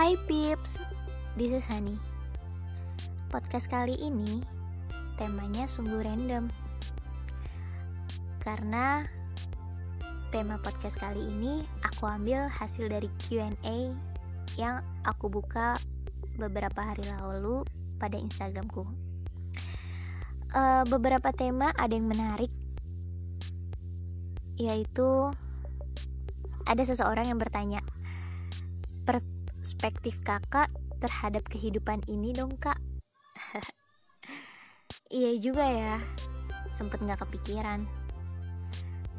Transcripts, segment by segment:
Hai Pips, this is Hani. Podcast kali ini temanya sungguh random. Karena tema podcast kali ini aku ambil hasil dari Q&A yang aku buka beberapa hari lalu pada Instagramku. Uh, beberapa tema ada yang menarik, yaitu ada seseorang yang bertanya, perspektif kakak terhadap kehidupan ini dong kak. iya juga ya, sempet nggak kepikiran.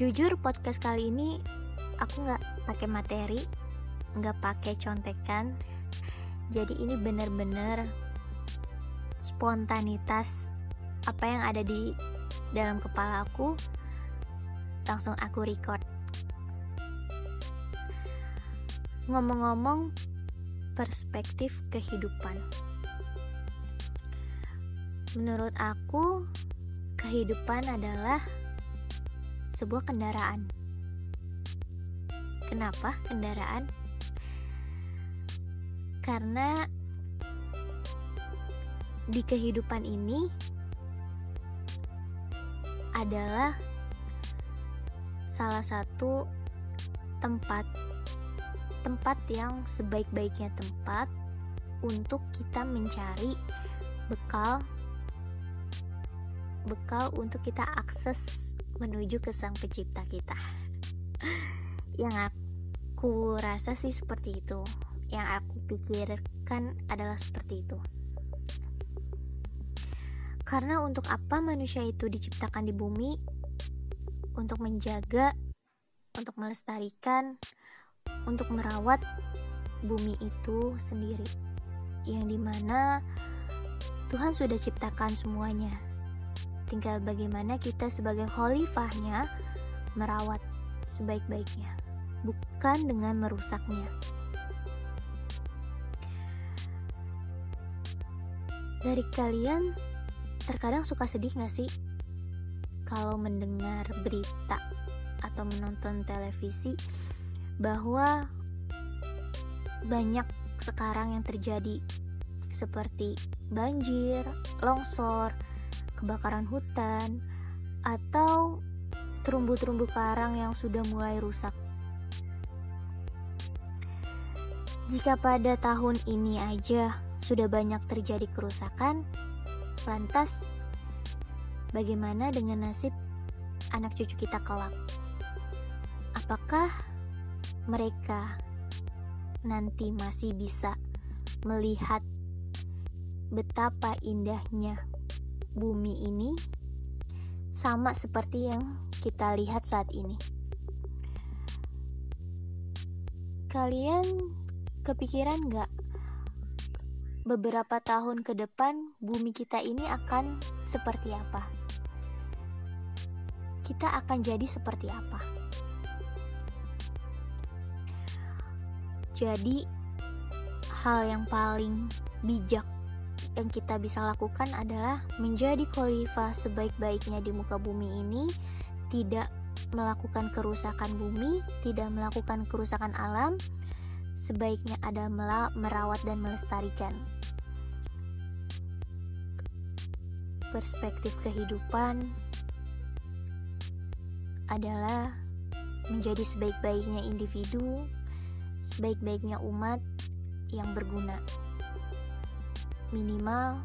Jujur podcast kali ini aku nggak pakai materi, nggak pakai contekan, jadi ini bener-bener spontanitas apa yang ada di dalam kepala aku langsung aku record ngomong-ngomong perspektif kehidupan. Menurut aku kehidupan adalah sebuah kendaraan. Kenapa kendaraan? Karena di kehidupan ini adalah salah satu tempat tempat yang sebaik-baiknya tempat untuk kita mencari bekal bekal untuk kita akses menuju ke sang pencipta kita. Yang aku rasa sih seperti itu. Yang aku pikirkan adalah seperti itu. Karena untuk apa manusia itu diciptakan di bumi? Untuk menjaga, untuk melestarikan, untuk merawat bumi itu sendiri. Yang di mana Tuhan sudah ciptakan semuanya. Tinggal bagaimana kita sebagai khalifahnya merawat sebaik-baiknya, bukan dengan merusaknya. Dari kalian Terkadang suka sedih gak sih kalau mendengar berita atau menonton televisi bahwa banyak sekarang yang terjadi seperti banjir, longsor, kebakaran hutan, atau terumbu-terumbu karang yang sudah mulai rusak. Jika pada tahun ini aja sudah banyak terjadi kerusakan, Lantas, bagaimana dengan nasib anak cucu kita kelak? Apakah mereka nanti masih bisa melihat betapa indahnya bumi ini sama seperti yang kita lihat saat ini. Kalian kepikiran gak beberapa tahun ke depan bumi kita ini akan seperti apa? Kita akan jadi seperti apa? Jadi, hal yang paling bijak yang kita bisa lakukan adalah menjadi khalifah sebaik-baiknya di muka bumi ini, tidak melakukan kerusakan bumi, tidak melakukan kerusakan alam, sebaiknya adalah merawat dan melestarikan. Perspektif kehidupan adalah menjadi sebaik-baiknya individu, sebaik-baiknya umat yang berguna. Minimal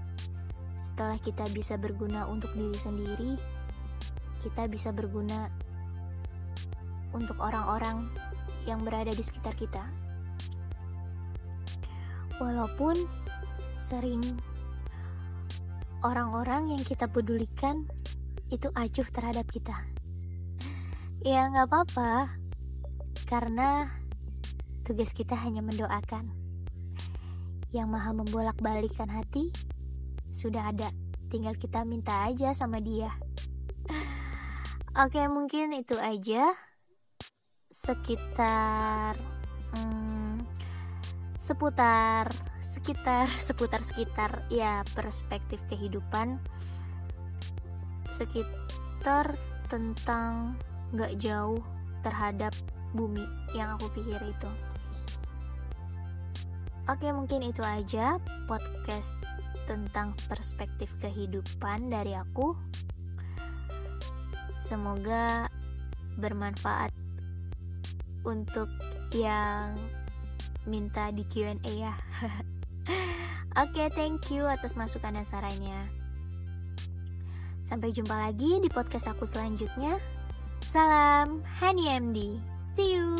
setelah kita bisa berguna untuk diri sendiri, kita bisa berguna untuk orang-orang yang berada di sekitar kita. Walaupun sering orang-orang yang kita pedulikan itu acuh terhadap kita. Ya nggak apa-apa, karena tugas kita hanya mendoakan. Yang maha membolak-balikan hati sudah ada, tinggal kita minta aja sama dia. Oke, mungkin itu aja sekitar seputar sekitar seputar sekitar ya perspektif kehidupan sekitar tentang gak jauh terhadap bumi yang aku pikir itu Oke, mungkin itu aja podcast tentang perspektif kehidupan dari aku. Semoga bermanfaat untuk yang minta di Q&A ya. Oke, okay, thank you atas masukan dan sarannya. Sampai jumpa lagi di podcast aku selanjutnya. Salam Hani MD. See you.